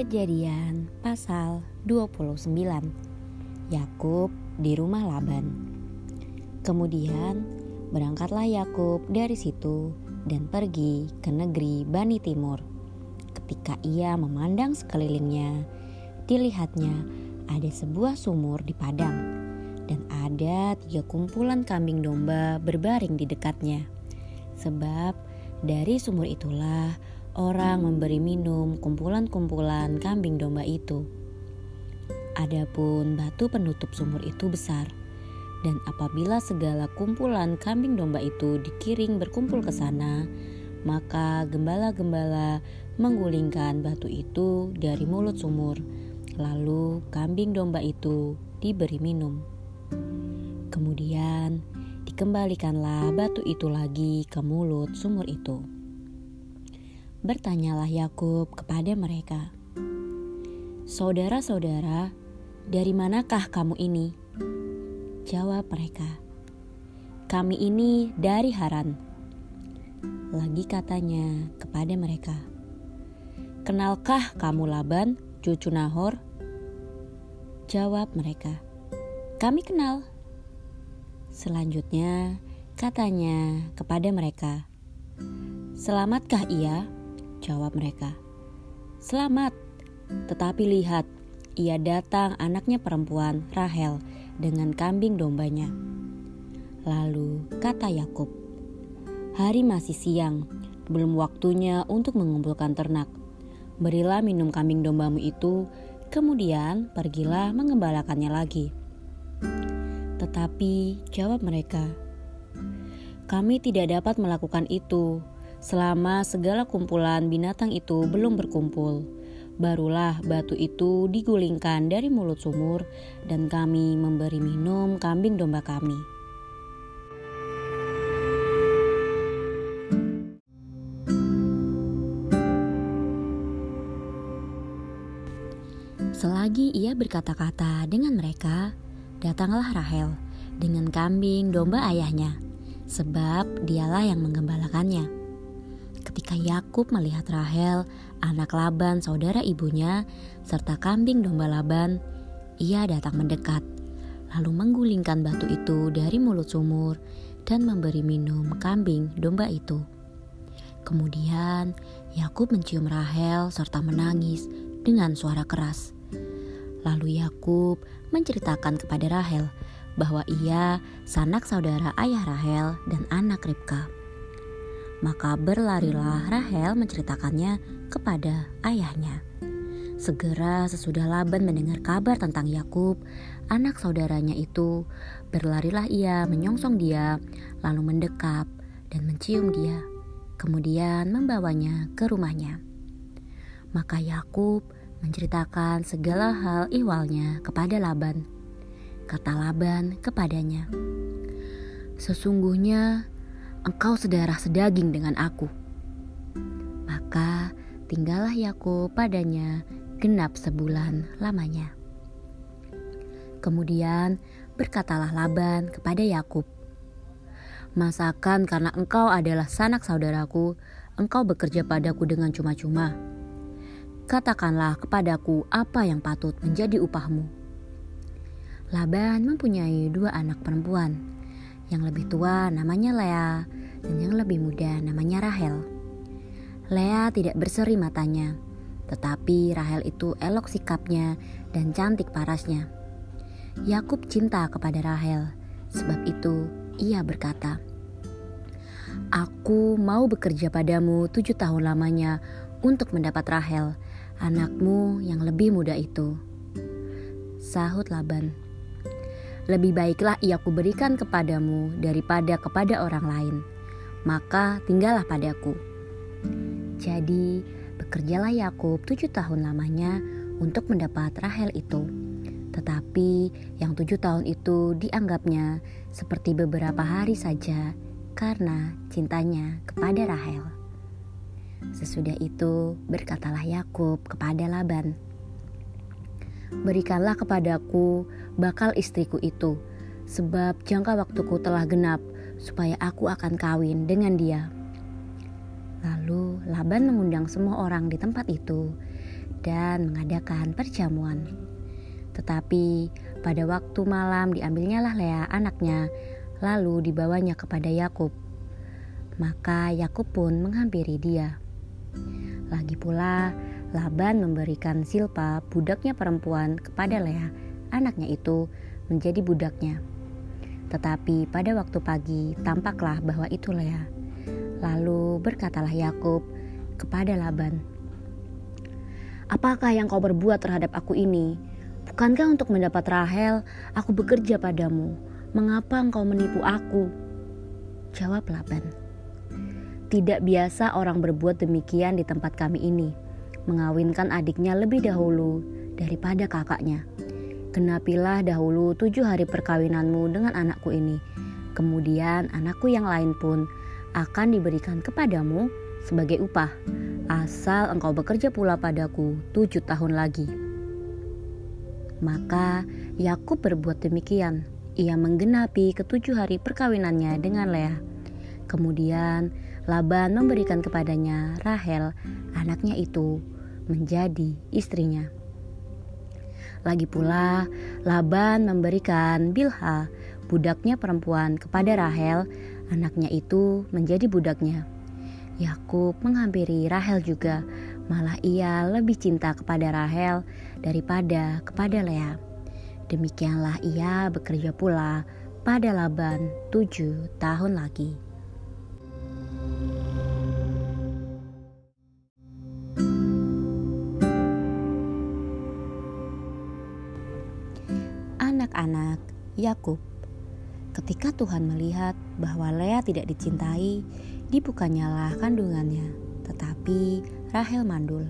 Kejadian pasal 29 Yakub di rumah Laban Kemudian berangkatlah Yakub dari situ dan pergi ke negeri Bani Timur. Ketika ia memandang sekelilingnya, dilihatnya ada sebuah sumur di padang dan ada tiga kumpulan kambing domba berbaring di dekatnya. Sebab dari sumur itulah orang memberi minum kumpulan-kumpulan kambing domba itu. Adapun batu penutup sumur itu besar, dan apabila segala kumpulan kambing domba itu dikiring berkumpul ke sana, maka gembala-gembala menggulingkan batu itu dari mulut sumur, lalu kambing domba itu diberi minum. Kemudian dikembalikanlah batu itu lagi ke mulut sumur itu. Bertanyalah Yakub kepada mereka, "Saudara-saudara, dari manakah kamu ini?" Jawab mereka, "Kami ini dari Haran." Lagi katanya kepada mereka, "Kenalkah kamu Laban, cucu Nahor?" Jawab mereka, "Kami kenal." Selanjutnya katanya kepada mereka, "Selamatkah ia?" Jawab mereka, Selamat, tetapi lihat, ia datang anaknya perempuan, Rahel, dengan kambing dombanya. Lalu kata Yakub, Hari masih siang, belum waktunya untuk mengumpulkan ternak. Berilah minum kambing dombamu itu, kemudian pergilah mengembalakannya lagi. Tetapi jawab mereka, kami tidak dapat melakukan itu Selama segala kumpulan binatang itu belum berkumpul, barulah batu itu digulingkan dari mulut sumur, dan kami memberi minum kambing domba kami. Selagi ia berkata-kata dengan mereka, datanglah Rahel dengan kambing domba ayahnya, sebab dialah yang menggembalakannya. Ketika Yakub melihat Rahel, anak Laban, saudara ibunya, serta kambing domba Laban, ia datang mendekat, lalu menggulingkan batu itu dari mulut sumur dan memberi minum kambing domba itu. Kemudian Yakub mencium Rahel serta menangis dengan suara keras. Lalu Yakub menceritakan kepada Rahel bahwa ia sanak saudara ayah Rahel dan anak Ribka. Maka berlarilah Rahel menceritakannya kepada ayahnya. Segera sesudah Laban mendengar kabar tentang Yakub, anak saudaranya itu, berlarilah ia menyongsong dia, lalu mendekap dan mencium dia, kemudian membawanya ke rumahnya. Maka Yakub menceritakan segala hal ihwalnya kepada Laban. Kata Laban kepadanya, "Sesungguhnya engkau sedarah sedaging dengan aku. Maka tinggallah Yakub padanya genap sebulan lamanya. Kemudian berkatalah Laban kepada Yakub, Masakan karena engkau adalah sanak saudaraku, engkau bekerja padaku dengan cuma-cuma. Katakanlah kepadaku apa yang patut menjadi upahmu. Laban mempunyai dua anak perempuan, yang lebih tua namanya Lea dan yang lebih muda namanya Rahel. Lea tidak berseri matanya, tetapi Rahel itu elok sikapnya dan cantik parasnya. Yakub cinta kepada Rahel, sebab itu ia berkata, Aku mau bekerja padamu tujuh tahun lamanya untuk mendapat Rahel, anakmu yang lebih muda itu. Sahut Laban, lebih baiklah ia kuberikan kepadamu daripada kepada orang lain. Maka tinggallah padaku. Jadi bekerjalah Yakub tujuh tahun lamanya untuk mendapat Rahel itu. Tetapi yang tujuh tahun itu dianggapnya seperti beberapa hari saja karena cintanya kepada Rahel. Sesudah itu berkatalah Yakub kepada Laban, berikanlah kepadaku bakal istriku itu, sebab jangka waktuku telah genap, supaya aku akan kawin dengan dia. Lalu Laban mengundang semua orang di tempat itu, dan mengadakan perjamuan. Tetapi pada waktu malam diambilnya lah Lea anaknya, lalu dibawanya kepada Yakub. Maka Yakub pun menghampiri dia. Lagi pula, Laban memberikan Silpa, budaknya perempuan, kepada Lea, anaknya itu menjadi budaknya. Tetapi pada waktu pagi tampaklah bahwa itu Lea. Lalu berkatalah Yakub kepada Laban, Apakah yang kau berbuat terhadap aku ini? Bukankah untuk mendapat Rahel, aku bekerja padamu? Mengapa engkau menipu aku? Jawab Laban. Tidak biasa orang berbuat demikian di tempat kami ini, mengawinkan adiknya lebih dahulu daripada kakaknya. Kenapilah dahulu tujuh hari perkawinanmu dengan anakku ini. Kemudian anakku yang lain pun akan diberikan kepadamu sebagai upah asal engkau bekerja pula padaku tujuh tahun lagi. Maka Yakub berbuat demikian. Ia menggenapi ketujuh hari perkawinannya dengan Lea. Kemudian Laban memberikan kepadanya Rahel, anaknya itu, menjadi istrinya. Lagi pula, Laban memberikan Bilha, budaknya perempuan, kepada Rahel, anaknya itu menjadi budaknya. Yakub menghampiri Rahel juga, malah ia lebih cinta kepada Rahel daripada kepada Lea. Demikianlah ia bekerja pula pada Laban tujuh tahun lagi. Yakub Ketika Tuhan melihat bahwa Lea tidak dicintai, dibukanyalah kandungannya, tetapi Rahel mandul.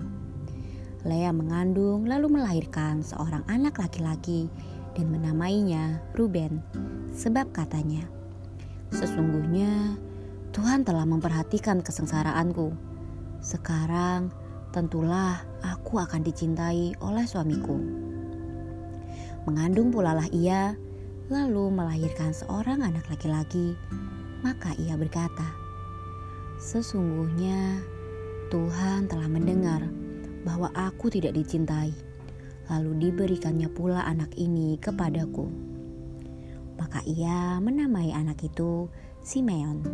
Lea mengandung lalu melahirkan seorang anak laki-laki dan menamainya Ruben, sebab katanya, Sesungguhnya Tuhan telah memperhatikan kesengsaraanku. Sekarang tentulah aku akan dicintai oleh suamiku. Mengandung pula lah ia lalu melahirkan seorang anak laki-laki, maka ia berkata, "Sesungguhnya Tuhan telah mendengar bahwa aku tidak dicintai, lalu diberikannya pula anak ini kepadaku." Maka ia menamai anak itu Simeon.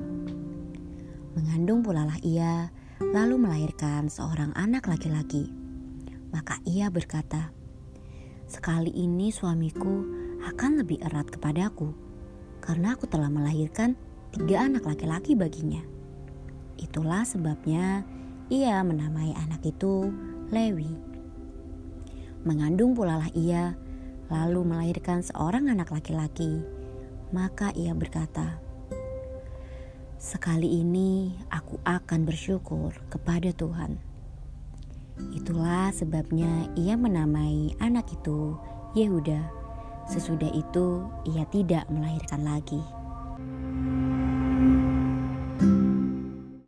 Mengandung pula lah ia, lalu melahirkan seorang anak laki-laki. Maka ia berkata, "Sekali ini suamiku akan lebih erat kepadaku karena aku telah melahirkan tiga anak laki-laki baginya. Itulah sebabnya ia menamai anak itu Lewi. Mengandung pula lah ia, lalu melahirkan seorang anak laki-laki. Maka ia berkata, "Sekali ini aku akan bersyukur kepada Tuhan." Itulah sebabnya ia menamai anak itu Yehuda Sesudah itu, ia tidak melahirkan lagi.